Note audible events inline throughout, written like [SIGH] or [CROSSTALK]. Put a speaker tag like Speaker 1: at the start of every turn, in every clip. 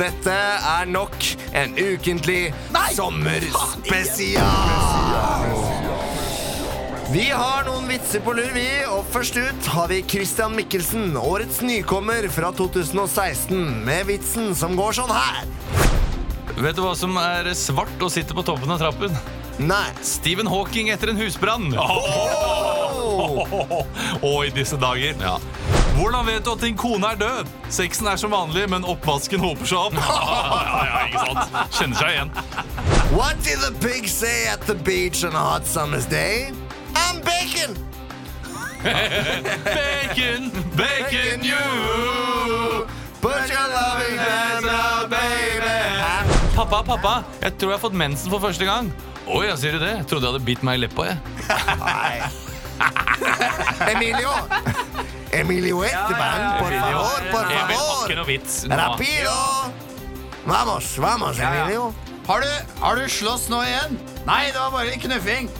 Speaker 1: dette er nok en ukentlig sommerspesial. Vi har noen vitser på lur, vi. Og først ut har vi Christian Mikkelsen, årets nykommer fra 2016, med vitsen som går sånn her.
Speaker 2: Vet du hva som er svart og sitter på toppen av trappen?
Speaker 1: Nei.
Speaker 2: Stephen Hawking etter en husbrann. Og [LAUGHS] i disse dager. Ja. Hvordan vet du at din kone er død? Sexen er som vanlig, men oppvasken håper seg opp. [LAUGHS] ja, ja, ikke sant? Kjenner seg igjen.
Speaker 1: What did the pig say at the beach on a hot summer's day? I'm bacon!
Speaker 2: Bacon, bacon you.
Speaker 1: Put your loving hands out, baby.
Speaker 2: Pappa, pappa, jeg tror jeg har fått mensen for første gang. Oi, jeg sier du det? Jeg trodde jeg hadde bitt meg i leppa. jeg.
Speaker 1: Emilio. Emilio Esteban, por favor, por
Speaker 2: Emil ikke
Speaker 1: favor.
Speaker 2: noe vits. nå.
Speaker 1: Rapido. Vamos, vamos, Emilio.
Speaker 3: Har du, har du slåss nå igjen? Nei, det var bare knuffing.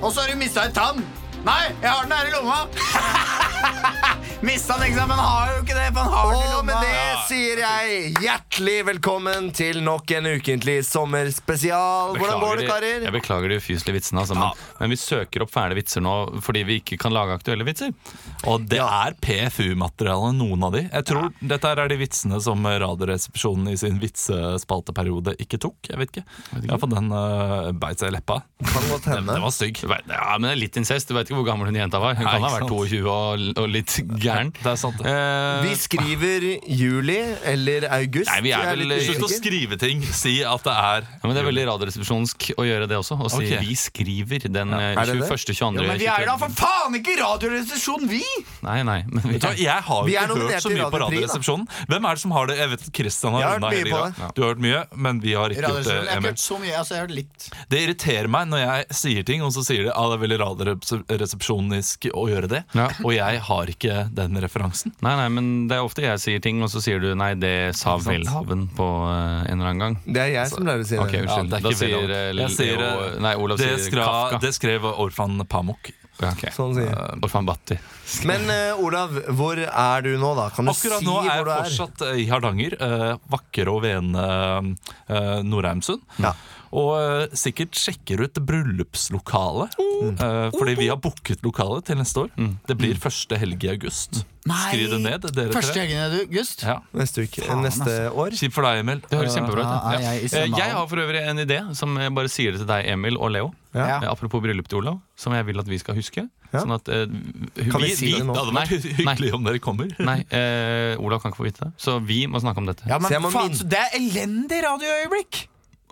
Speaker 3: Og så har du mista en tann. Nei, jeg har den her i lomma. [LAUGHS] [LAUGHS] mista den, eksamen? har jo ikke det, for han har den i
Speaker 1: Og
Speaker 3: lomma.
Speaker 1: med det sier jeg hjertelig velkommen til nok en ukentlig sommerspesial. Hvordan går det,
Speaker 2: Beklager de-
Speaker 1: karer?
Speaker 2: Jeg beklager de ufyselige vitsene, altså, men, men vi søker opp fæle vitser nå fordi vi ikke kan lage aktuelle vitser.
Speaker 4: Og det er PFU-materiale, noen av de. Jeg tror dette her er de vitsene som Radioresepsjonen i sin vitsespalteperiode ikke tok. Jeg vet ikke. Iallfall den uh, beit seg i leppa.
Speaker 1: Kan godt [LAUGHS]
Speaker 4: Den,
Speaker 1: hende.
Speaker 4: den var stygg.
Speaker 2: Du vet- Ja, men det er litt incest. Du vet ikke hvor gammel hun jenta var. Hun
Speaker 4: Nei,
Speaker 2: kan ha
Speaker 4: ikke
Speaker 2: vært
Speaker 4: sant.
Speaker 2: 22 og, og litt gæren.
Speaker 4: Det er sant.
Speaker 2: Eh,
Speaker 1: Vi skriver juli eller august.
Speaker 2: Nei, vi er vel-
Speaker 4: Slutt å skrive ting. Si at det er
Speaker 2: ja, men Det er veldig radioresepsjonsk å gjøre det også. Å si
Speaker 4: Ok.
Speaker 2: 'vi skriver' den eh,
Speaker 1: er det det?
Speaker 2: 21., 22.,
Speaker 3: Jo, men vi er da for faen ikke Radioresepsjonen, vi!
Speaker 2: Nei, nei. Men vi,
Speaker 4: Vet du hva, Jeg har
Speaker 1: Vi
Speaker 4: jo
Speaker 1: er
Speaker 4: ikke
Speaker 1: nominert
Speaker 4: hørt så
Speaker 1: til
Speaker 4: mye på
Speaker 1: da.
Speaker 4: Radioresepsjonen. Hvem er det som har det? Jeg vet at Kristian har
Speaker 1: Jeg har
Speaker 4: runda
Speaker 1: hørt
Speaker 4: hele
Speaker 1: mye på
Speaker 4: det Du har hørt mye, men vi har ikke gjort det.
Speaker 3: Jeg har ikke
Speaker 4: Emil.
Speaker 3: hørt så mye, altså jeg har hørt litt.
Speaker 4: Det irriterer meg når jeg sier ting, og så sier de at det er veldig radioresepsjonisk å gjøre det.
Speaker 2: Ja.
Speaker 4: Og jeg har ikke den referansen.
Speaker 2: Nei, nei, men det er ofte jeg sier ting, og så sier du 'nei, det sa? Welhaven på uh, en eller annen gang'.
Speaker 1: Det er jeg som lærer å si det.
Speaker 2: ja,
Speaker 4: det er
Speaker 2: da sier eh,
Speaker 4: Jeg sier, eh,
Speaker 2: Nei, Olav
Speaker 4: Det,
Speaker 2: sier
Speaker 4: skra,
Speaker 2: Kafka.
Speaker 4: det skrev Orfan Pamuk.
Speaker 2: Okay.
Speaker 1: Sånn sier.
Speaker 2: Eh, Orfan Batti.
Speaker 1: Men uh, Olav, hvor er du nå, da? Kan du
Speaker 4: Akkurat
Speaker 1: si
Speaker 4: nå er
Speaker 1: Akkurat
Speaker 4: jeg
Speaker 1: er
Speaker 4: jeg fortsatt i Hardanger. Uh, vakre og vene uh, Norheimsund.
Speaker 1: Ja.
Speaker 4: Og eh, sikkert sjekker ut bryllupslokalet. eh, fordi vi har booket lokalet til neste år. Det blir første helg i august. Skriv det ned, dere
Speaker 3: Første
Speaker 4: tre.
Speaker 3: helgen i august?
Speaker 4: Ja.
Speaker 1: Neste uke.
Speaker 3: Faen,
Speaker 1: neste år?
Speaker 4: Kjipt for deg, Emil.
Speaker 2: Det høres kjempebra ut. Ja.
Speaker 3: jeg
Speaker 2: har for øvrig en idé som jeg bare sier det til deg, Emil og Leo.
Speaker 1: Ja.
Speaker 2: Eh, Apropos bryllup til Olav, som jeg vil at vi skal huske.
Speaker 1: Ja.
Speaker 2: Sånn at uh,
Speaker 1: Kan vi si det nå?
Speaker 4: Det hadde vært hyggelig om dere kommer. [LAUGHS]
Speaker 2: Nei, uh, Olav kan ikke få vite det. Så vi må snakke om dette.
Speaker 3: Ja, men faen,
Speaker 1: min-
Speaker 3: så det er elendig radioøyeblikk!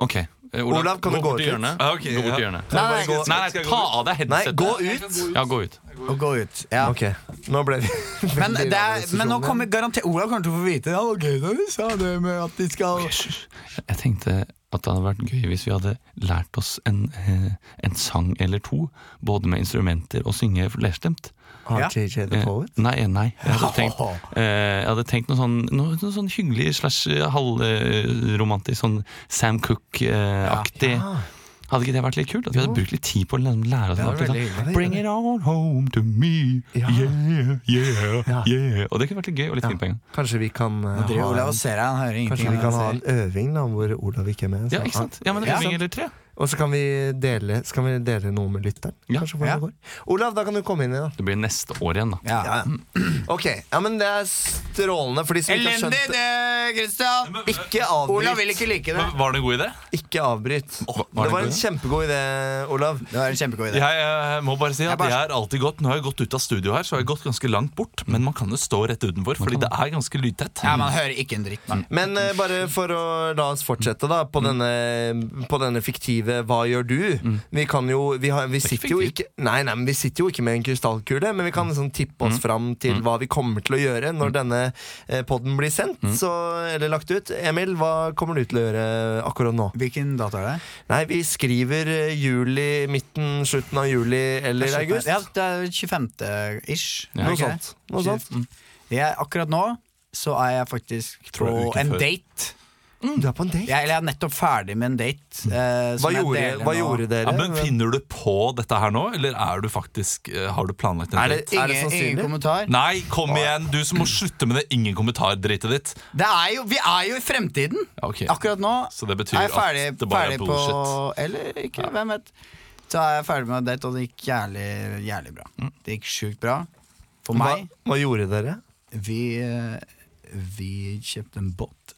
Speaker 2: Ok, eh,
Speaker 1: Olav, kan du
Speaker 2: gå
Speaker 1: gå
Speaker 2: bort
Speaker 1: ut
Speaker 2: hjørnet.
Speaker 4: Ja, ok,
Speaker 2: gå bort til
Speaker 4: ja.
Speaker 2: hjørnet.
Speaker 1: Nei,
Speaker 3: Nei,
Speaker 1: nei, gå.
Speaker 2: Nei, nei, ta av deg
Speaker 1: Nei,
Speaker 2: headsetet.
Speaker 1: gå ut.
Speaker 2: Ja, gå ut.
Speaker 3: Og gå ut. Ja.
Speaker 1: Ok, nå ble vi [LAUGHS]
Speaker 3: Men, det er, men nå kommer garantert Olav kommer til å få vite Ja, ok, da du sa det med at de skal
Speaker 2: Jeg tenkte at det hadde vært gøy hvis vi hadde lært oss en, eh, en sang eller to, både med instrumenter og synge flerstemt.
Speaker 1: Har
Speaker 3: Ja.
Speaker 1: JJ the
Speaker 2: Eh,
Speaker 1: Poet?
Speaker 2: Nei, nei. Jeg hadde [LAUGHS] tenkt, eh, jeg hadde tenkt noe sånn, noe, noe sånn hyggelig slash halvromantisk, sånn Sam Cook-aktig. Hadde ikke det vært litt kult? At vi hadde brukt litt tid på å liksom lære oss
Speaker 3: Det
Speaker 2: det. sånn. Bring it on home to me,
Speaker 1: Ja.
Speaker 2: yeah, yeah,
Speaker 1: Ja.
Speaker 2: yeah. Og det kunne vært litt gøy og litt
Speaker 1: Ja.
Speaker 2: fint på en gang.
Speaker 1: Kanskje vi kan eh, ha
Speaker 3: Olav
Speaker 1: en. Kanskje vi kan ha en øving da hvor Olav ikke er med?
Speaker 2: Ja,
Speaker 1: så-
Speaker 2: ikke sant? Ja, men
Speaker 3: Ja.
Speaker 2: Øving eller tre.
Speaker 1: Og så kan vi dele, kan vi dele noe med lytteren.
Speaker 2: Ja.
Speaker 1: Kanskje hvordan
Speaker 3: Ja.
Speaker 1: det går. Olav, da kan du komme inn i det.
Speaker 2: Det blir neste år igjen, da.
Speaker 3: Ja.
Speaker 1: Ja. [CLEARS THROAT] Ok, ja, men det er strålende for de som ikke har
Speaker 3: Elendig
Speaker 1: skjønt det.
Speaker 3: Christian!
Speaker 1: Ikke avbryt.
Speaker 3: Olav vil ikke like det.
Speaker 4: Var det en god idé?
Speaker 1: Ikke avbryt.
Speaker 2: var
Speaker 1: det
Speaker 2: det
Speaker 1: var en kjempegod idé, Olav.
Speaker 3: Det var en kjempegod idé.
Speaker 4: Jeg jeg må bare si at
Speaker 3: Jeg bare-
Speaker 4: jeg er alltid godt Nå har jeg gått ut av studio her, så har jeg gått ganske langt bort. Men man kan jo stå rett utenfor, fordi det er ganske lydtett.
Speaker 3: Ja, Man hører ikke en dritt. Man.
Speaker 1: Men uh, bare for å la oss fortsette da på, denne, på denne fiktive Hva gjør du? Vi kan jo Vi, har, vi sitter jo ikke Nei, nei, men vi sitter jo ikke med en krystallkule, men vi kan liksom tippe oss fram til hva vi kommer til å gjøre når denne poden podden blir sendt så, eller lagt ut. Emil, hva kommer du til å gjøre akkurat nå?
Speaker 3: Hvilken dato er det?
Speaker 1: Nei, vi skriver eh, juli, midten, slutten av juli eller august.
Speaker 3: Ja, det er 25.-ish.
Speaker 1: Noe sånt. Noe sånt.
Speaker 3: Jeg, akkurat nå så er jeg faktisk på en
Speaker 4: før.
Speaker 3: Date
Speaker 1: Du er på en date?
Speaker 3: Jeg, eller jeg er nettopp ferdig med en date. eh, som
Speaker 1: Hva,
Speaker 3: jeg
Speaker 1: gjorde,
Speaker 3: deler
Speaker 1: hva gjorde dere?
Speaker 4: Ja, men Finner du på dette her nå, eller er du faktisk, eh, har du planlagt en
Speaker 1: Er det-
Speaker 4: date?
Speaker 1: er
Speaker 3: Ingen, ingen kommentar.
Speaker 4: Nei, kom igjen! Du som må slutte med det ingen kommentar-dritet ditt.
Speaker 3: Det er jo, vi er jo i fremtiden.
Speaker 4: Okay.
Speaker 3: Akkurat nå
Speaker 4: Så det betyr
Speaker 3: er jeg ferdig,
Speaker 4: at det bare er
Speaker 3: ferdig på
Speaker 4: bullshit.
Speaker 3: Eller ikke, hvem vet. Så er jeg ferdig med en date, og det gikk jævlig, jævlig bra. Det gikk sjukt bra. For
Speaker 1: Hva,
Speaker 3: meg
Speaker 1: hva gjorde dere?
Speaker 3: Vi, eh, vi kjøpte en båt.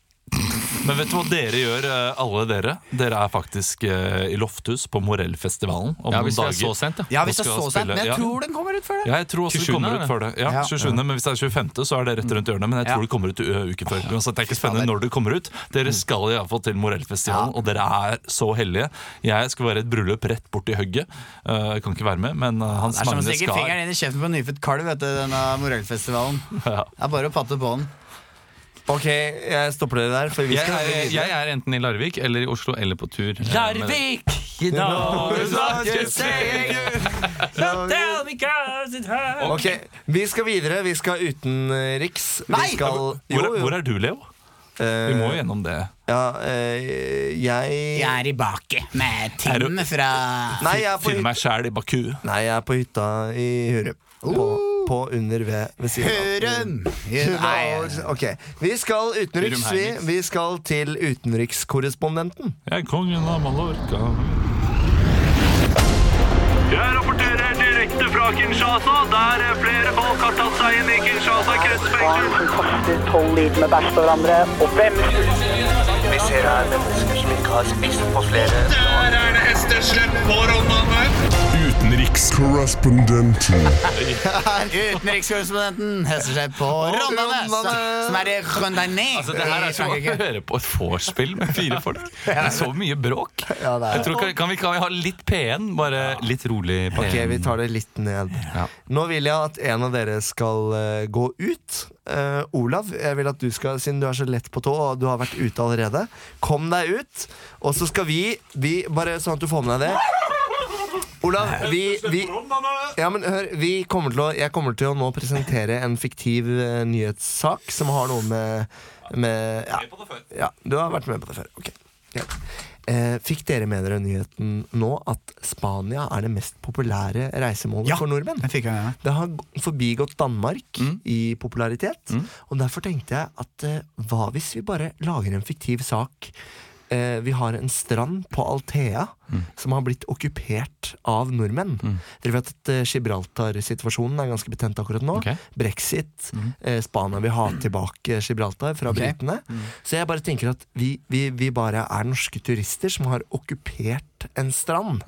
Speaker 4: Men vet du hva dere gjør, eh, alle dere? Dere er faktisk eh, i Lofthus på Morellfestivalen om
Speaker 2: Ja,
Speaker 4: noen
Speaker 2: hvis det er så sent, ja.
Speaker 3: Ja, hvis det er så sent, men jeg tror den kommer ut før det.
Speaker 4: Ja, jeg tror også det
Speaker 2: 27.
Speaker 4: kommer
Speaker 2: er
Speaker 4: ut før det. Ja,
Speaker 3: Ja.
Speaker 4: 27. Men hvis det er 25., så er det rett rundt hjørnet. Men jeg tror
Speaker 3: Ja.
Speaker 4: det kommer ut uken før. Uansett, Det er ikke spennende når det kommer ut. Dere skal iallfall til Morellfestivalen, og dere er så heldige. Jeg skal være i et bryllup rett borti hugget. Uh, jeg kan ikke være med, men Hans
Speaker 3: Det er som å
Speaker 4: Magne
Speaker 3: stikke fingeren inn i kjeften på en nyfødt kalv etter denne Morellfestivalen. [LAUGHS]
Speaker 4: Ja.
Speaker 3: Det er bare å patte på den.
Speaker 1: Ok, jeg stopper dere der. For vi
Speaker 2: Jeg
Speaker 1: skal
Speaker 2: er, jeg er enten i Larvik eller i Oslo eller på tur. eh,
Speaker 4: Larvik!
Speaker 2: I dag er saken
Speaker 1: Ok, Vi skal videre. Vi skal utenriks.
Speaker 3: Nei!
Speaker 1: Vi skal,
Speaker 4: Hvor, hvor er du, Leo?
Speaker 1: Eh,
Speaker 4: Vi må jo gjennom det.
Speaker 1: ja, eh, jeg
Speaker 3: Jeg er i Baki med Tim fra
Speaker 1: Nei, jeg er på,
Speaker 4: Finn
Speaker 1: hyt-
Speaker 4: meg sjæl i Baku.
Speaker 1: nei, jeg er på hytta i Hurum. På, på under ved, ved siden av.
Speaker 3: Høren! Nei,
Speaker 1: Ok, Vi skal utenriks. Vi, vi skal til utenrikskorrespondenten.
Speaker 4: Jeg er kongen av Mallorca.
Speaker 5: Jeg rapporterer direkte fra Kinshasa, der flere folk har tatt seg inn i Kinshasa kretsfengsel.
Speaker 6: som kaster tolv liter med bæsj på hverandre, og hvem
Speaker 1: Vi ser her mennesker som ikke har spist på flere
Speaker 5: Der er det hesteslepp på Rondane.
Speaker 7: Utenrikskorrespondenten.
Speaker 3: Utenrikskorrespondenten hester seg på Rondane, som er i Rondane
Speaker 2: Altså, det her er som å høre på et vorspiel med fire [LAUGHS] folk. Det er så mye bråk.
Speaker 1: Ja, det er-
Speaker 2: Jeg tror, kan, vi, kan vi ha litt P1? Bare litt rolig P1.
Speaker 1: Ok, vi tar det litt ned.
Speaker 2: Ja.
Speaker 1: Nå vil jeg at en av dere skal eh, gå ut. Eh, Olav, jeg vil at du skal, siden du er så lett på tå og du har vært ute allerede, kom deg ut. Og så skal vi, vi Bare sånn at du får med deg det. Olav, vi, vi ja, men hør, vi kommer til å, Jeg kommer til å nå presentere en fiktiv uh, nyhetssak som har noe med, med ja, ja, du har vært med på det før. Ok, greit. Eh, fikk dere med dere nyheten nå at Spania er det mest populære reisemålet
Speaker 3: Ja,
Speaker 1: for nordmenn?
Speaker 3: det fikk jeg ja.
Speaker 1: Det har forbigått Danmark i popularitet. Og derfor tenkte jeg at eh, hva hvis vi bare lager en fiktiv sak? Eh, vi har en strand på Althea som har blitt okkupert av nordmenn. Dere vet at eh, Gibraltar-situasjonen er ganske betent akkurat nå.
Speaker 2: Okay.
Speaker 1: Brexit. Eh, Spania vil ha tilbake Gibraltar fra britene. Så jeg bare tenker at vi, vi, vi bare er norske turister som har okkupert en strand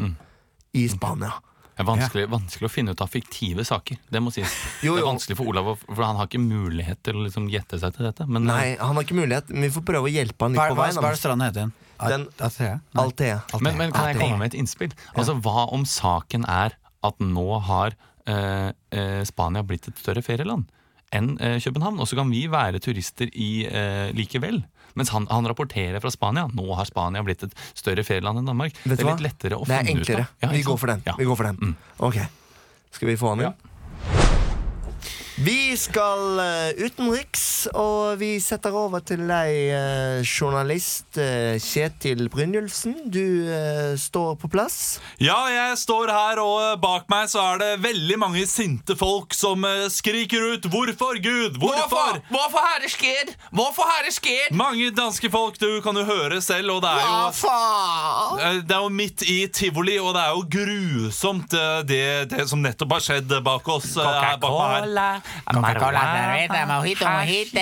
Speaker 1: i Spania.
Speaker 2: Det er vanskelig, vanskelig å finne ut av fiktive saker. Det må sies.
Speaker 1: Jo,
Speaker 2: Det er vanskelig for Olav, for han har ikke mulighet til å liksom gjette seg til dette. Men
Speaker 1: Nei, han har ikke mulighet, men vi får prøve å hjelpe han litt
Speaker 3: Hva,
Speaker 1: på veien.
Speaker 3: hva er det stranden heter igjen?
Speaker 1: Den-
Speaker 3: Altea?
Speaker 1: Altea.
Speaker 2: Men, men kan jeg komme med et innspill? Altså, Hva om saken er at nå har eh, eh, Spania blitt et større ferieland enn eh, København? Og så kan vi være turister i eh, likevel. Mens han, han rapporterer fra Spania. Nå har Spania blitt et større ferieland enn Danmark.
Speaker 1: Vet
Speaker 2: det er litt lettere å
Speaker 1: Det er
Speaker 2: finne ut
Speaker 1: enklere.
Speaker 2: av. Ja,
Speaker 1: vi går for den.
Speaker 2: Ja.
Speaker 1: Vi går for den. Ok. Skal vi få han inn? Vi skal eh, utenriks, og vi setter over til deg, eh, journalist eh, Kjetil Brynjulfsen. Du står på plass.
Speaker 4: Ja, jeg står her, og bak meg så er det veldig mange sinte folk som skriker ut 'Hvorfor, Gud? Hvorfor?'
Speaker 2: Hvorfor har det skjedd? Hvorfor har det skjedd?
Speaker 4: Mange danske folk, du kan jo høre selv, og det er jo? Det er jo midt i tivoli, og det er jo grusomt det, det som nettopp har skjedd bak oss. her bak meg her.
Speaker 3: Coca-Cola, cerveza, mojito, mojito.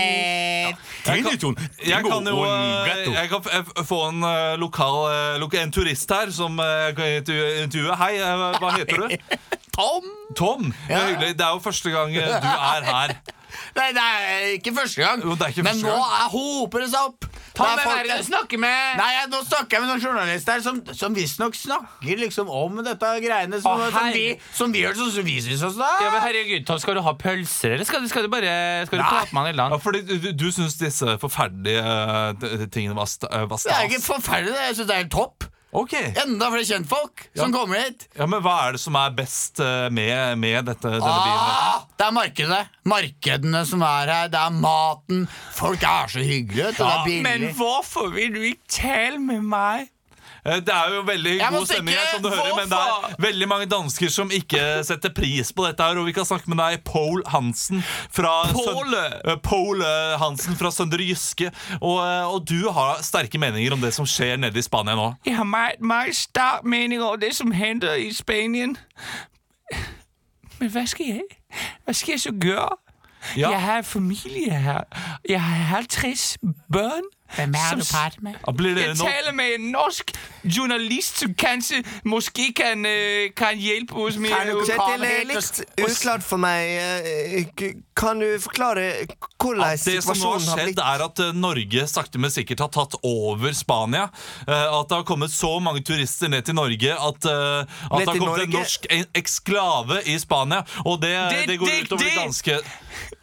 Speaker 4: Jeg kan, jeg kan jo eh, jeg kan f- få en eh, lokal eh, En turist her som eh, kan intervjue. Hei, eh, hva heter du? [LAUGHS]
Speaker 3: Tom?
Speaker 4: Tom. Det er hyggelig. Det er jo første gang eh, du er her. [LAUGHS]
Speaker 3: Nei, det er ikke første gang.
Speaker 4: Jo, det er ikke
Speaker 3: Men
Speaker 4: første
Speaker 3: nå
Speaker 4: gang.
Speaker 3: er, hoper det seg opp.
Speaker 2: Ta
Speaker 3: Det er
Speaker 2: hvem
Speaker 3: folk-
Speaker 2: er det du snakker med?
Speaker 3: Nei, jeg, Nå snakker jeg med noen journalister som, som visstnok snakker liksom om dette greiene som,
Speaker 2: Å,
Speaker 3: som, vi,
Speaker 2: herre.
Speaker 3: som vi gjør sånn som vi syns også. da.
Speaker 2: Ja, men herregud, Tom, Skal du ha pølser, eller skal du, skal du bare Skal du
Speaker 3: Nei.
Speaker 2: prate med han eller land?
Speaker 4: Ja, fordi du, du, syns disse forferdelige eh, d- tingene var, st var
Speaker 3: Det er
Speaker 4: stas?
Speaker 3: ikke forferdelig, jeg syns det er helt topp.
Speaker 4: Ok,
Speaker 3: Enda flere kjentfolk som kommer hit.
Speaker 4: ja, Men hva er det som er best eh, med, med dette, denne byen?
Speaker 3: Ah, det er markedet. Markedene som er her. Det er maten. Folk er så hyggelige. Ja, billig.
Speaker 2: hvorfor vil du ikke tale med meg?
Speaker 4: Eh, Det er jo veldig
Speaker 3: Jeg må
Speaker 4: god stemning her, som du hører, men det er veldig mange dansker som ikke setter pris på dette her. Og vi kan snakke med deg, Pål Hansen fra
Speaker 2: Påle!
Speaker 4: Søn- eh, Pål eh, Hansen fra Søndre Jyske. Og, eh, og du har sterke meninger om det som skjer nede i Spania nå.
Speaker 2: Jeg har meget, meget sterk mening over det som hender i Spanien. Men hva skal jeg? Hva skal jeg så gjøre?
Speaker 4: Ja.
Speaker 2: Jeg har familie her. Jeg har 50 børn.
Speaker 3: Hvem er
Speaker 2: som
Speaker 3: du prater med?
Speaker 2: Jeg taler med en norsk journalist som kanskje måske kan, eh, kan hjelpe oss med
Speaker 3: Kan du
Speaker 2: å-
Speaker 3: ikke-
Speaker 1: det er litt uklart for meg. Eh, Kan du forklare hvordan
Speaker 4: At det som nå har
Speaker 1: situasjonen har
Speaker 4: skjedd, er at Norge sakte, men sikkert har tatt over Spania. At det har kommet så mange turister ned til Norge at, at det har kommet en norsk eksklave i Spania. Og det, det,
Speaker 2: Det-
Speaker 4: går
Speaker 2: det-
Speaker 4: utover de
Speaker 2: det-
Speaker 4: danske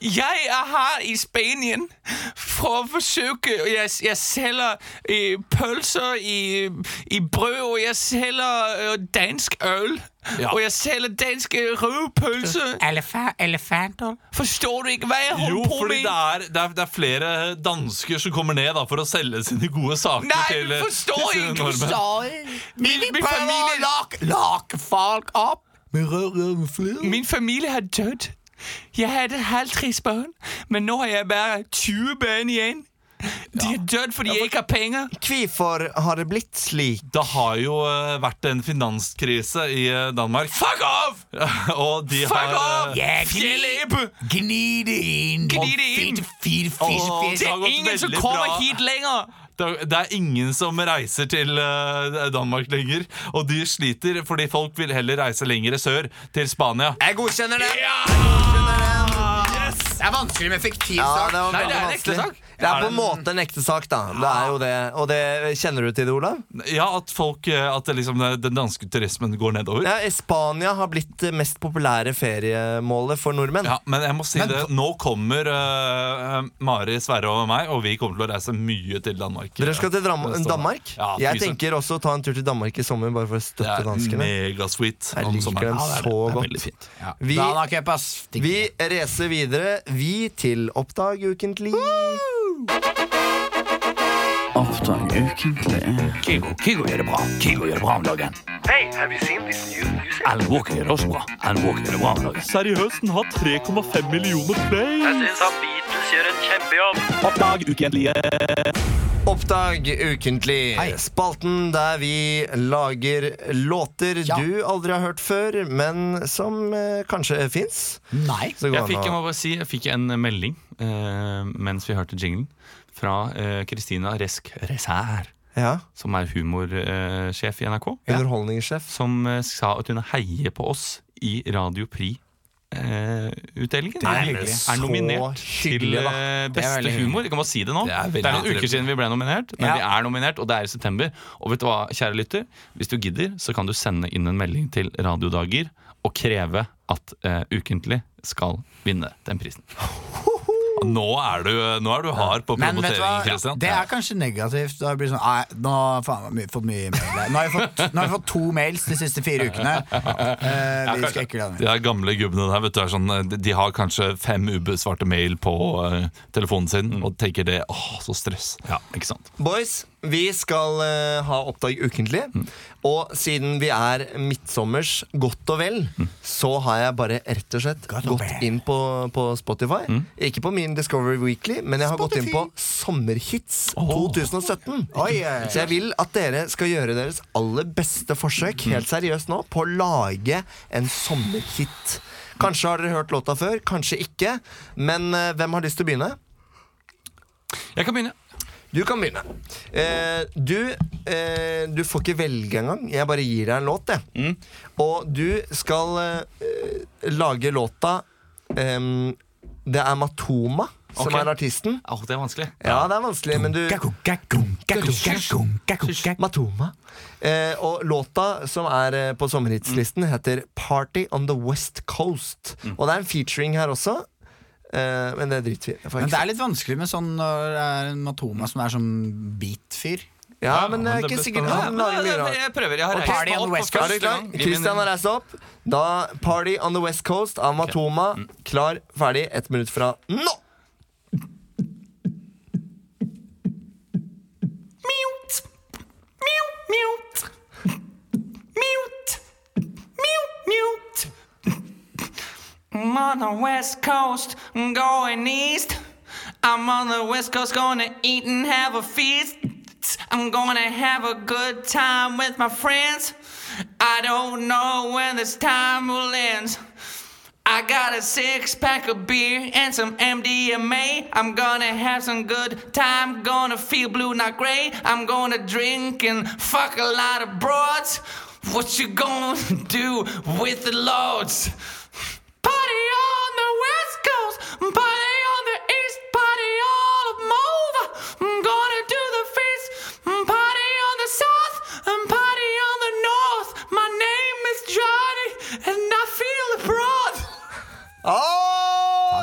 Speaker 2: Jeg er her i Spanien for å forsøke og Jeg, jeg selger eh, pølser i, i brød, og jeg selger eh, dansk øl.
Speaker 4: Ja.
Speaker 2: Og jeg selger danske rødpølse.
Speaker 3: Elefa elefanter.
Speaker 2: Forstår du ikke hva jeg
Speaker 4: Jo,
Speaker 2: på
Speaker 4: fordi
Speaker 2: med?
Speaker 4: det er, det, er, det er flere dansker som kommer ned da, for å selge sine gode saker
Speaker 2: Nei,
Speaker 4: til,
Speaker 2: du
Speaker 4: eh,
Speaker 2: forstår
Speaker 4: til sine
Speaker 2: ikke,
Speaker 4: nordmenn.
Speaker 3: Sorry.
Speaker 2: Min, min,
Speaker 3: å
Speaker 2: familie,
Speaker 3: lake, lake folk opp.
Speaker 2: Min familie har dødd. Jeg hadde 50 barn, men nå har jeg bare 20 barn igjen. De er dødd fordi jeg ikke har penger.
Speaker 1: Hvorfor har det blitt slik?
Speaker 4: Det har jo eh, vært en finanskrise i eh, Danmark.
Speaker 2: Fuck off! [LAUGHS]
Speaker 4: Og de
Speaker 2: Fuck
Speaker 4: har
Speaker 2: off!
Speaker 4: eh,
Speaker 3: Ja,
Speaker 2: Philip!
Speaker 3: Gni det inn.
Speaker 2: Gni det inn.
Speaker 3: Fire, fire,
Speaker 4: Åh,
Speaker 3: fire.
Speaker 2: Det
Speaker 4: har
Speaker 2: er
Speaker 4: gått
Speaker 2: ingen som
Speaker 4: veldig
Speaker 2: kommer
Speaker 4: bra.
Speaker 2: hit lenger.
Speaker 4: Det det er ingen som reiser til eh, Danmark lenger. Og de sliter fordi folk vil heller reise lenger sør, til Spania.
Speaker 1: Jeg godkjenner det!
Speaker 3: Det er vanskelig med fiktiv
Speaker 1: Ja,
Speaker 3: sak.
Speaker 1: det
Speaker 2: Nei, det er en ekte sak.
Speaker 1: Det er på en måte en ekte sak, da. Det er jo det. Og det kjenner du til det, Olav?
Speaker 4: Ja, At folk, eh, at det liksom, eh, den danske turismen går nedover.
Speaker 1: Ja, Spania har blitt det mest populære feriemålet for nordmenn.
Speaker 4: Ja, Men jeg må si
Speaker 3: Men-
Speaker 4: det, nå kommer uh, Mari, Sverre og meg, og vi kommer til å reise mye til Danmark.
Speaker 1: Dere skal til Dram. Danmark?
Speaker 4: Ja,
Speaker 1: jeg tenker også å ta en tur til Danmark i sommer, bare for å
Speaker 4: Det
Speaker 1: støtte
Speaker 4: er
Speaker 1: danskene.
Speaker 4: megasweet
Speaker 1: Jeg liker dem
Speaker 4: det er det.
Speaker 1: så
Speaker 4: Det er
Speaker 1: godt.
Speaker 4: Ja.
Speaker 1: Vi, vi reiser videre, vi til Oppdag ukentlig.
Speaker 7: Oppdrag ukentlig.
Speaker 8: Kygo, Kygo gjør det bra. Kygo gjør det bra om dagen.
Speaker 5: Hey, have you seen this new music?
Speaker 8: Alan Walker gjør det også bra. Alan Walker gjør det bra om dagen.
Speaker 4: Seriøst, den har 3,5 millioner play!
Speaker 5: Jeg syns han Beatles gjør en kjempejobb.
Speaker 8: Oppdag ukentlige.
Speaker 1: Oppdag ukentlig.
Speaker 3: Hei.
Speaker 1: Spalten der vi lager låter
Speaker 3: Ja.
Speaker 1: du aldri har hørt før, men som eh, kanskje fins.
Speaker 3: Nei.
Speaker 2: Jeg fikk, jeg må bare si, jeg fikk en melding mens vi hørte jinglen fra eh, Christina Resk Resær,
Speaker 1: Ja,
Speaker 2: som er humorsjef i NRK.
Speaker 1: Underholdningssjef.
Speaker 2: Som eh, sa at hun heier på oss i Radio Prix. Uh, utdelingen
Speaker 3: Det er hyggelig.
Speaker 2: er nominert til
Speaker 1: hyggelig,
Speaker 2: eh,
Speaker 3: er
Speaker 2: beste humor. Kan bare si det nå.
Speaker 4: Det er
Speaker 2: Det er noen uker siden vi ble nominert, men
Speaker 3: Ja.
Speaker 2: vi er nominert, og det er i september. Og vet du hva, kjære lytter, hvis du gidder, så kan du sende inn en melding til Radiodager og kreve at uh, Ukentlig skal vinne den prisen. [LAUGHS]
Speaker 4: Nå er du, nå er du hard på promotering, Kristian.
Speaker 3: Det er kanskje negativt. Da blir sånn, nei, nå faen, har vi fått mye mail. Nå har, jeg fått, nå har jeg fått to mails de siste fire ukene. Eh, vi skal ikke
Speaker 4: De der gamle gubbene der, vet du, er sånn, de- de har kanskje fem ubesvarte mail på uh, telefonen sin, og tenker det åh, så stress.
Speaker 2: Ja, ikke sant?
Speaker 1: Boys, vi skal uh, ha Oppdag ukentlig. Og siden vi er midtsommers godt og vel, så har jeg bare rett og slett
Speaker 3: God
Speaker 1: gått
Speaker 3: vel.
Speaker 1: inn på, på Spotify. Ikke på min Discovery Weekly, men jeg har gått inn på Sommerhits 2017.
Speaker 3: Oh, oi.
Speaker 1: Så jeg vil at dere skal gjøre deres aller beste forsøk helt seriøst nå på å lage en sommerhit. Kanskje har dere hørt låta før, kanskje ikke. Men uh, hvem har lyst til å begynne?
Speaker 2: Jeg kan begynne.
Speaker 1: Du kan begynne. Eh, du, eh, du får ikke velge engang. Jeg bare gir deg en låt, jeg. Og du skal eh, lage låta ehm, Det er Matoma som
Speaker 2: okay.
Speaker 1: er artisten.
Speaker 2: Åh, det er vanskelig.
Speaker 1: Ja, det er vanskelig, men du
Speaker 3: Matoma.
Speaker 1: Eh, og låta som er eh, på sommerhitslisten, heter Party on the West Coast. Og det er en featuring her også. Eh, men det driter vi i.
Speaker 3: Men det er litt vanskelig med sånn når det er en Matoma som er sånn beat-fyr.
Speaker 1: Ja, men det er ikke sikkert han lager mye rart.
Speaker 9: Jeg prøver. Jeg har okay.
Speaker 3: Party on the West
Speaker 9: Coast.
Speaker 1: Er du klar? Christian har reist opp. Da Party on the West Coast av Matoma. Klar, ferdig, ett minutt fra nå!
Speaker 9: Mute. Mute. Mute. Mute. Mute. Mute. I'm on the west coast, going east. I'm on the west coast, gonna eat and have a feast. I'm gonna have a good time with my friends. I don't know when this time will end. I got a six pack of beer and some MDMA. I'm gonna have some good time, gonna feel blue, not gray. I'm gonna drink and fuck a lot of broads. What you gonna [LAUGHS] do with the loads?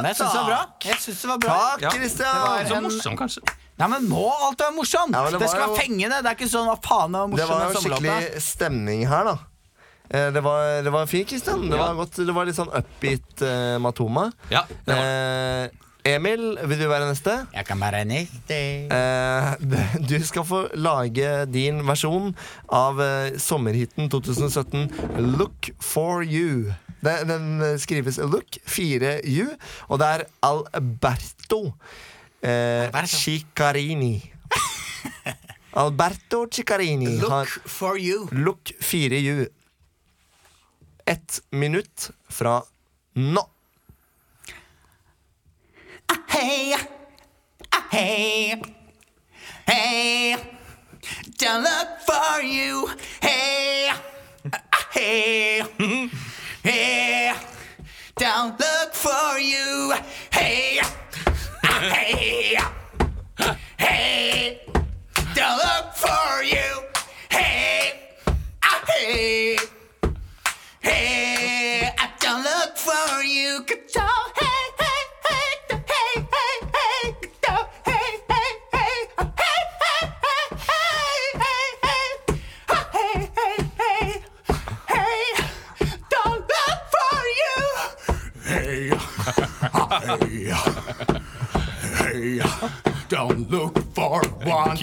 Speaker 3: Men jeg syns det var bra. Jeg synes det var bra.
Speaker 1: Takk,
Speaker 9: Ja.
Speaker 1: Christian.
Speaker 9: Så
Speaker 3: en-
Speaker 9: morsom, kanskje.
Speaker 3: Nei, men Må alt være morsomt?
Speaker 1: Ja, men
Speaker 3: det,
Speaker 1: det var
Speaker 3: skal
Speaker 1: jo-
Speaker 3: være fengende. Det er ikke sånn hva faen er
Speaker 1: Det
Speaker 3: morsomt
Speaker 1: var
Speaker 3: med
Speaker 1: jo
Speaker 3: sommerlåta.
Speaker 1: skikkelig stemning her, da. Eh, Det var, det var fint, Kristian. Det var, godt, det var litt sånn upbeat eh, Matoma.
Speaker 9: Ja, det var.
Speaker 1: Eh, Emil, vil du være neste?
Speaker 3: Jeg kan være neste.
Speaker 1: Eh, du skal få lage din versjon av eh, sommerhiten 2017 Look for you. Den, den skrives Look 4U, og det er Alberto eh,
Speaker 3: Alberto.
Speaker 1: Ciccarini. [LAUGHS] Alberto Ciccarini har
Speaker 3: Look for you.
Speaker 1: Look 4U. Ett minutt fra nå.
Speaker 3: Hey, hey, hey, don't look for you. Hey, hey, [LAUGHS] hey, don't look for you. Hey, hey,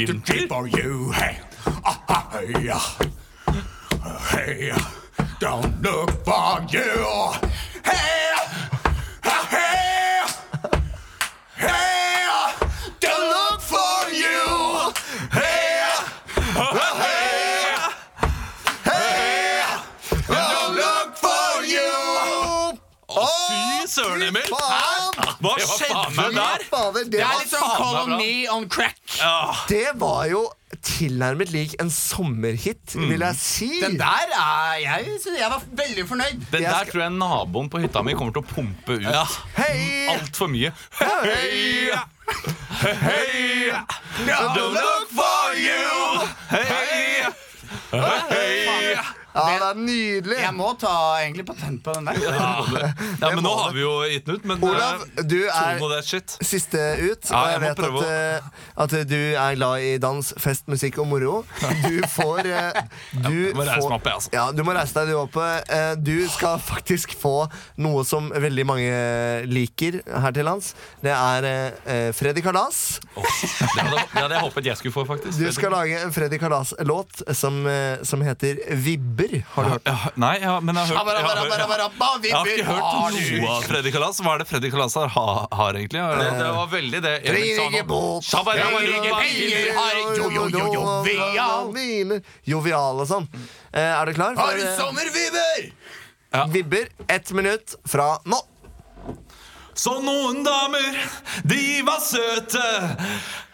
Speaker 4: one to keep for you. Hey, ah, ah, hey, hey, don't look for you. Hey, ah, hey, hey, don't look for you. Hey, ah, hey, hey, don't look for you.
Speaker 9: Fy søren, Emil! Hva skjedde der?
Speaker 1: Fader, det,
Speaker 3: Det er
Speaker 1: var,
Speaker 3: litt sånn
Speaker 9: faen meg bra.
Speaker 3: Colony on crack.
Speaker 1: det var jo tilnærmet lik en sommerhit, vil jeg si.
Speaker 3: Den der er Jeg, synes jeg var veldig fornøyd.
Speaker 9: Den
Speaker 1: Jeg
Speaker 9: der
Speaker 1: skal-
Speaker 9: tror jeg naboen på hytta mi kommer til å pumpe ut
Speaker 1: Hei!
Speaker 9: altfor mye.
Speaker 1: Hei!
Speaker 9: Hei!
Speaker 4: Don't look for you.
Speaker 9: Hei! Hei!
Speaker 1: Ja, det er nydelig.
Speaker 3: Jeg må ta egentlig patent på den der.
Speaker 9: Ja, men nå har vi jo gitt den ut, men
Speaker 1: Olav,
Speaker 9: eh,
Speaker 1: du er siste ut.
Speaker 9: Ja, jeg
Speaker 1: jeg
Speaker 9: må
Speaker 1: vet
Speaker 9: prøve
Speaker 1: at, eh, at du er glad i dans, fest, musikk og moro. Du får Du Du
Speaker 9: må reise
Speaker 1: får-
Speaker 9: meg opp, jeg, altså.
Speaker 1: Ja, du må reise deg, du oppe. Eh, Du skal faktisk få noe som veldig mange liker her til lands. Det er eh, Freddy Kalas.
Speaker 9: Oh, det, hadde, det hadde jeg håpet jeg skulle få, faktisk.
Speaker 1: Du skal lage en Freddy Kalas-låt som, eh, som heter Vibber. Har du hørt?
Speaker 9: Ja, Nei, ja, men jeg har hørt jeg har, hørt- jeg har, jeg har ikke hørt noe av Freddy Kalas. Hva er det Freddy Kalas har, har egentlig? Det, det var veldig det Erik sa nå.
Speaker 1: båt,
Speaker 9: Shabba-dabba,
Speaker 3: trenger penger, har jo, jo, jo, jovial.
Speaker 1: Og sånn. Eh, Er du klar?
Speaker 3: Har du sommervibber?
Speaker 1: Vibber. Ett minutt fra nå.
Speaker 9: Så noen damer, de var søte.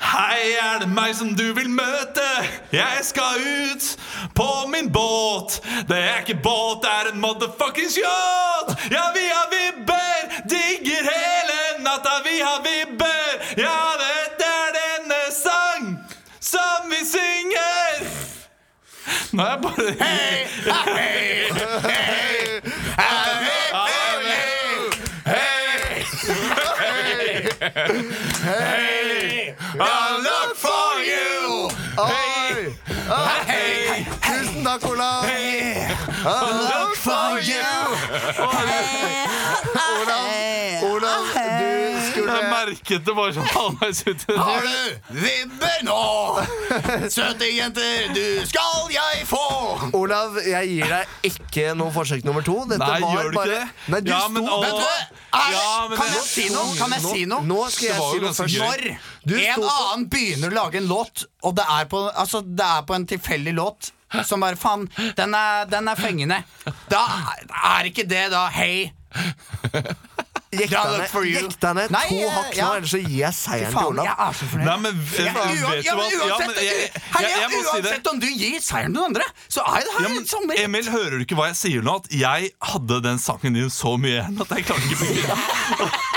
Speaker 9: Hei, er det meg som du vil møte? Jeg skal ut på min båt. Det er ikke båt, det er en motherfuckings yacht. Ja, vi har vibber, digger hele natta. Vi har vibber. Ja, dette er denne sang som vi synger. Nå er jeg bare [LAUGHS] hey,
Speaker 4: I'll look for you.
Speaker 1: Hey, Tusen Hey. I look for you. [LAUGHS] Olav, Olav, du skulle
Speaker 4: Jeg merket det bare sånn halvveis uti
Speaker 3: Har du vibber nå? Søte jenter, du skal jeg få.
Speaker 1: Olav, jeg gir deg ikke noe forsøk nummer to. Dette
Speaker 4: Nei,
Speaker 1: var
Speaker 4: gjør du ikke det?
Speaker 1: Nei, du
Speaker 4: Ja, men, sto...
Speaker 3: Vet du hva? Er,
Speaker 4: Ja,
Speaker 3: kan jeg si noe? Kan jeg si noe?
Speaker 1: Nå skal jeg si noe først.
Speaker 3: Når en annen begynner å lage en låt, og det er på, altså, det er på en tilfeldig låt som bare Faen, den den er fengende. Da er ikke det da Hei. Look
Speaker 1: ned-
Speaker 3: for you.
Speaker 1: gikk deg ned
Speaker 3: Nei,
Speaker 1: to hakk nå,
Speaker 3: ja.
Speaker 1: ellers så gir jeg seieren til Olav.
Speaker 3: jeg er så fornøyd.
Speaker 4: Nei, men
Speaker 3: jeg, men
Speaker 4: vet
Speaker 3: uan-
Speaker 4: du
Speaker 3: ja, men
Speaker 4: Ja,
Speaker 3: uansett,
Speaker 4: men jeg- jeg-
Speaker 3: Hei,
Speaker 4: jeg må si
Speaker 3: uansett om du gir seieren til noen andre, så er det
Speaker 4: Ja,
Speaker 3: her
Speaker 4: men,
Speaker 3: en sommer.
Speaker 4: Emil, hører du ikke hva jeg sier nå? At jeg hadde den sangen din så mye igjen at jeg klarte ikke å begynne. [LAUGHS]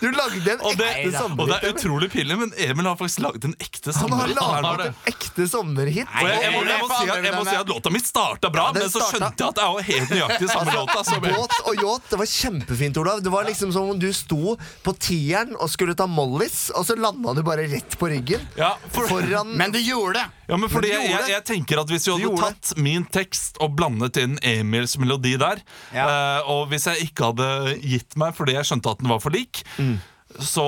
Speaker 1: Du lagde en
Speaker 4: Og det,
Speaker 1: ekte
Speaker 4: og det er utrolig pinlig, men Emil har faktisk laget en ekte
Speaker 1: Han har
Speaker 4: sommerhit. Han har
Speaker 1: laget en ekte sommerhit.
Speaker 4: Og jeg, jeg, må, jeg, må si at, jeg må si at låta mi starta bra,
Speaker 1: Ja, den
Speaker 4: men så
Speaker 1: starta-
Speaker 4: skjønte jeg at det er jo helt nøyaktig samme låta. Som
Speaker 1: Båt og yacht, det var kjempefint, Olav. Det var liksom som om du sto på tieren og skulle ta Mollis, og så landa du bare rett på ryggen.
Speaker 4: ja, for,
Speaker 1: Foran
Speaker 3: Men du gjorde det.
Speaker 4: Ja, men fordi
Speaker 1: Men
Speaker 4: jeg, jeg, tenker at Hvis vi
Speaker 1: Du
Speaker 4: hadde
Speaker 1: tatt
Speaker 4: tatt min tekst og blandet inn Emils melodi der, eh, og hvis jeg ikke hadde gitt meg fordi jeg skjønte at den var for lik,
Speaker 1: Mm.
Speaker 4: Så,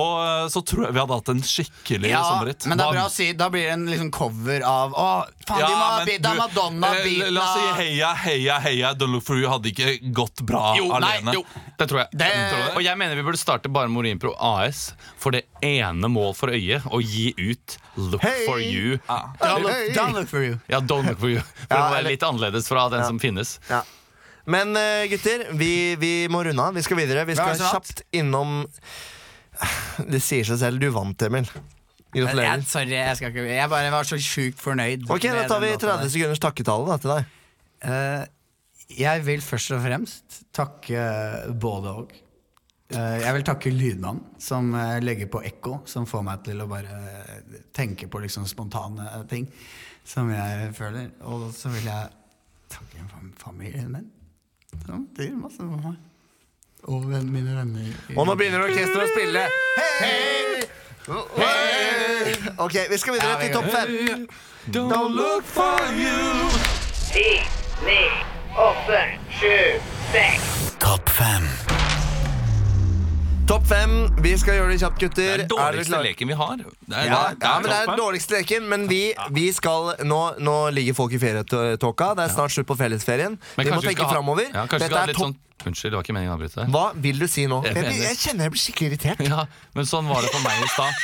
Speaker 4: så tror jeg vi hadde hatt en skikkelig
Speaker 3: Ja,
Speaker 4: sommerhit.
Speaker 3: men det er bra å si Da blir det en liksom cover av Å, faen, de må ha Madonna
Speaker 4: eh, La oss si heia, heia, heia Don't Look For You hadde ikke gått bra
Speaker 3: Jo, nei, jo.
Speaker 2: Det tror jeg.
Speaker 3: Det-
Speaker 2: Og jeg mener vi burde starte bare med Urinpro AS for det ene mål for øyet å gi ut Look
Speaker 1: hey.
Speaker 2: for you.
Speaker 3: Don't look, don't look for you.
Speaker 2: Ja, Don't look for you. For
Speaker 1: Ja,
Speaker 2: å være litt annerledes fra den som finnes.
Speaker 1: Ja. Men eh, gutter, vi, vi må runde av. Vi skal videre. Vi skal kjapt innom Det sier seg selv. Du vant, Emil. Gratulerer.
Speaker 3: Jeg, sorry, jeg, skal ikke, jeg bare var så sjukt fornøyd.
Speaker 1: Ok, Da tar vi 30 sekunders takketale da, til deg.
Speaker 3: Eh, jeg vil først og fremst takke både og. Eh, jeg vil takke lydmannen, som eh, legger på ekko, som får meg til å bare eh, tenke på liksom spontane ting som jeg føler. Og så vil jeg takke fam- familien min, som betyr masse for meg. Og mine venner.
Speaker 1: Og nå begynner orkesteret å spille. Hei! Hei! Ok, vi skal videre til topp fem.
Speaker 4: Don't look for you
Speaker 10: Ti, ni, åtte, sju, seks.
Speaker 3: Topp fem.
Speaker 1: Topp fem. Vi skal gjøre det kjapt, gutter.
Speaker 2: Det
Speaker 1: Er
Speaker 2: den dårligste
Speaker 1: er
Speaker 2: leken vi har. Det er,
Speaker 1: Ja,
Speaker 2: det er
Speaker 1: ja, men det er den dårligste leken. Men vi, vi skal nå, nå ligger folk i ferietåka. Det er snart slutt på fellesferien.
Speaker 2: Men
Speaker 1: Vi må tenke
Speaker 2: ha-
Speaker 1: framover.
Speaker 2: Ja,
Speaker 1: Dette er topp
Speaker 2: sånn Unnskyld, det var ikke meningen å avbryte deg.
Speaker 1: Hva vil du si nå?
Speaker 2: Jeg
Speaker 1: Jeg, jeg kjenner jeg blir skikkelig irritert. [LAUGHS]
Speaker 2: Ja, men sånn var det for meg i stad.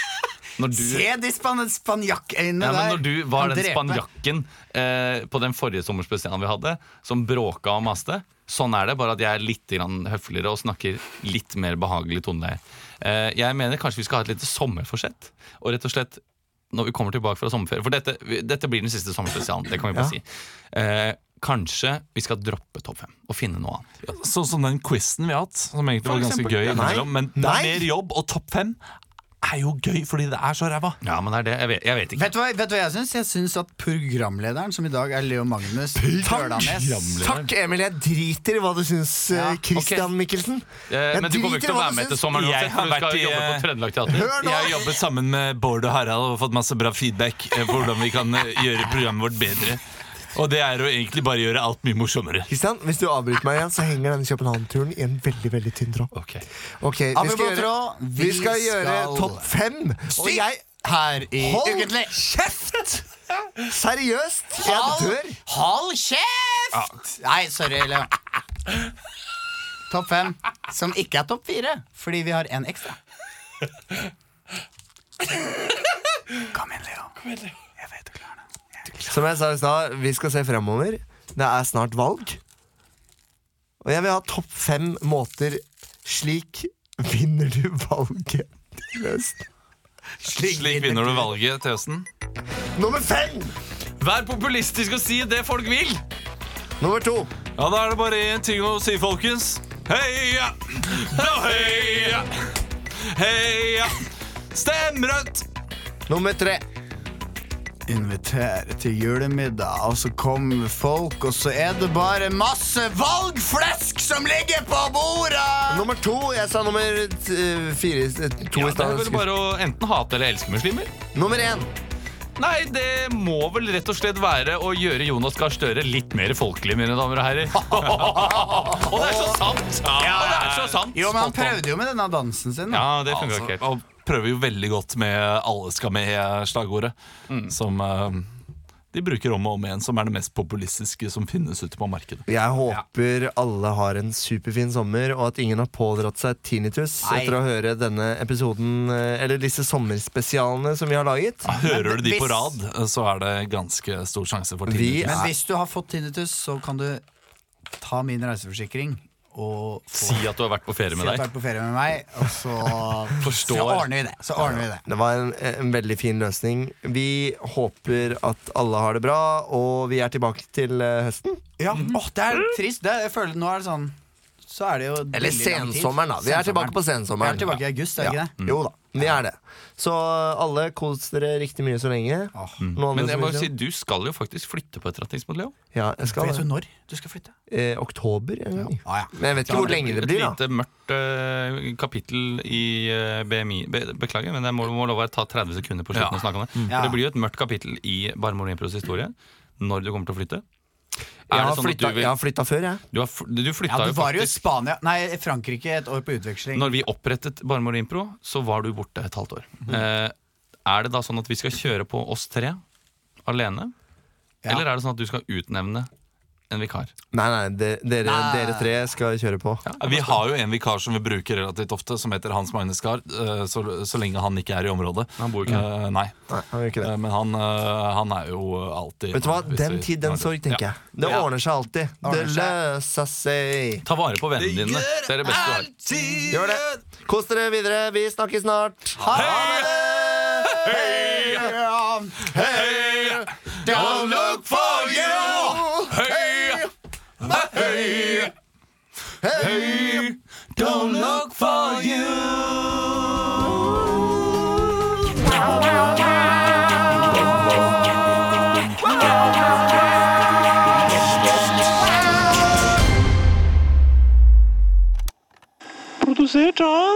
Speaker 2: Når du
Speaker 3: Se de span spanjakkøynene
Speaker 2: Ja, men
Speaker 3: der.
Speaker 2: når du var den spanjakken eh, på den forrige sommerspesialen vi hadde, som bråka og maste, sånn er det, bare at jeg er litt grann høfligere og snakker litt mer behagelig toneleie. Eh, jeg mener kanskje vi skal ha et lite sommerforsett, og rett og slett når vi kommer tilbake fra sommerferie For dette, dette blir den siste sommerspesialen, det kan vi bare si. Eh, kanskje vi skal droppe topp fem og finne noe annet.
Speaker 4: Sånn som den quizen vi har hatt, som egentlig var ganske gøy.
Speaker 1: Nei.
Speaker 4: Men det er mer jobb, og topp fem er jo gøy fordi det er så ræva.
Speaker 2: Ja, men det er det. Jeg vet, jeg vet ikke.
Speaker 3: Vet du, hva, vet du hva jeg syns? Jeg syns at programlederen, som i dag er Leo Magnus Tørlanes
Speaker 1: Takk, Emil. Jeg driter i hva du syns,
Speaker 3: Ja,
Speaker 1: eh, Christian
Speaker 2: okay.
Speaker 1: Mikkelsen.
Speaker 2: Eh,
Speaker 1: Jeg
Speaker 2: men du kommer ikke til å være med til sommeren
Speaker 4: Jeg har vært i-
Speaker 2: Trøndelag Teater.
Speaker 4: Jeg har jobbet sammen med Bård og Harald og fått masse bra feedback eh, på hvordan vi kan gjøre programmet vårt bedre. Og det er å egentlig bare gjøre alt mye morsommere.
Speaker 1: Kristian, Hvis du avbryter meg igjen, så henger denne København-turen i en veldig veldig tynn tråd.
Speaker 2: Ok.
Speaker 1: Ok, vi skal gjøre, vi skal gjøre topp fem. Og jeg
Speaker 3: her i
Speaker 1: Hold
Speaker 3: Ukentlig.
Speaker 1: kjeft! Seriøst! Jeg dør.
Speaker 3: hold kjeft! Nei, sorry, Leo. Topp fem, som ikke er topp fire, fordi vi har en ekstra. Kom igjen, Leo. Kom igjen, det.
Speaker 1: Som jeg sa i stad, vi skal se fremover. Det er snart valg. Og jeg vil ha topp fem måter Slik vinner du valget til høsten.
Speaker 4: Slik vinner du valget til høsten.
Speaker 1: Nummer fem!
Speaker 2: Vær populistisk og si det folk vil!
Speaker 1: Nummer to.
Speaker 4: Ja, Da er det bare én ting å si, folkens. Heia! Da heia! Heia! Stem rødt!
Speaker 1: Nummer tre.
Speaker 3: Invitere til julemiddag, og så kommer folk, og så er det bare masse valgflesk som ligger på bordet!
Speaker 1: Nummer to. Jeg sa nummer t- fire eh, To
Speaker 2: Ja,
Speaker 1: i
Speaker 2: det er vel
Speaker 1: stad.
Speaker 2: bare å enten hate eller elske muslimer.
Speaker 1: Nummer én.
Speaker 2: Nei, det må vel rett og slett være å gjøre Jonas Gahr Støre litt mer folkelig, mine damer og herrer. [LAUGHS] og det er så sant! Ja, det er så sant.
Speaker 11: Jo, men han prøvde jo med denne dansen sin. Da.
Speaker 2: Ja, det fungerer
Speaker 4: Altså,
Speaker 2: ikke helt.
Speaker 4: og prøver jo veldig godt med 'alle skal med'-slagordet.
Speaker 2: Mm.
Speaker 4: Som eh, de bruker om og om igjen, som er det mest populistiske som finnes ute på markedet.
Speaker 1: Jeg håper alle har en superfin sommer, og at ingen har pådratt seg tinnitus
Speaker 11: Nei.
Speaker 1: etter å høre denne episoden, eh, eller disse sommerspesialene som vi har laget.
Speaker 4: Hører du de på rad, eh, så er det ganske stor sjanse for
Speaker 1: Vi
Speaker 4: tinnitus.
Speaker 11: Men hvis du har fått tinnitus, så kan du ta min reiseforsikring og få
Speaker 2: Si at du har vært på ferie
Speaker 11: si
Speaker 2: med
Speaker 11: at du
Speaker 2: deg.
Speaker 11: har vært på ferie med meg, og så, [LAUGHS]
Speaker 2: Forstår.
Speaker 11: så ordner vi det. Så ordner vi det.
Speaker 1: Det var en, en veldig fin løsning. Vi håper at alle har det bra, og vi er tilbake til eh, høsten.
Speaker 11: Ja, åh, det er trist. Det, jeg føler Nå er det sånn Så er det jo
Speaker 1: Eller
Speaker 11: veldig lang tid.
Speaker 1: sensommeren, da. Vi er tilbake på
Speaker 11: Vi
Speaker 1: sensommeren.
Speaker 11: er tilbake i august, er det
Speaker 1: Ja.
Speaker 11: ikke det?
Speaker 1: Jo da, vi er det. Så alle kos dere riktig mye så lenge. Noen
Speaker 2: Men jeg må jo si, du skal jo faktisk flytte på et retningsmodell Leo.
Speaker 1: Ja, jeg skal
Speaker 11: Vet du når du skal flytte?
Speaker 1: Eh, oktober Ja.
Speaker 11: Ah, ja.
Speaker 1: Men jeg vet ikke hvor lenge det blir, da.
Speaker 2: lite mørkt uh, kapittel i uh, BMI Be Beklager, men jeg må, må love å ta 30 sekunder på slutten
Speaker 4: Ja.
Speaker 2: å snakke om det.
Speaker 11: Ja.
Speaker 2: For det blir jo et mørkt kapittel i Barmor Impros historie når du kommer til å flytte.
Speaker 1: Jeg har
Speaker 2: sånn
Speaker 1: flytta,
Speaker 2: vil
Speaker 1: jeg har flytta før, jeg.
Speaker 2: Du, har, du flytta
Speaker 11: Ja, du
Speaker 2: jo
Speaker 11: var jo i Spania Nei, Frankrike et år på utveksling.
Speaker 2: Når vi opprettet Barmor Impro, så var du borte et halvt år.
Speaker 11: Mm.
Speaker 2: Eh, er det da sånn at vi skal kjøre på oss tre alene?
Speaker 11: Ja.
Speaker 2: Eller er det sånn at du skal utnevne en vikar?
Speaker 1: Nei, nei, de, dere,
Speaker 11: Nei.
Speaker 1: dere tre skal kjøre på.
Speaker 4: Vi har jo en vikar som vi bruker relativt ofte, som heter Hans Magnus Skar. eh, Så, så lenge han ikke er i området.
Speaker 2: Han bor ikke.
Speaker 4: Eh, nei,
Speaker 1: Nei, han ikke det.
Speaker 4: Eh, men han, han er jo alltid
Speaker 1: Vet du hva? Den
Speaker 4: vi-
Speaker 1: tid, den sorg, tenker jeg. Det
Speaker 4: Ja.
Speaker 1: ordner seg alltid. Det løser seg.
Speaker 2: Ta vare på vennene dine. Det er det beste du har.
Speaker 1: Gjør det. Kos dere videre. Vi snakkes snart. Ha det! Hei! For you!
Speaker 8: Produsert av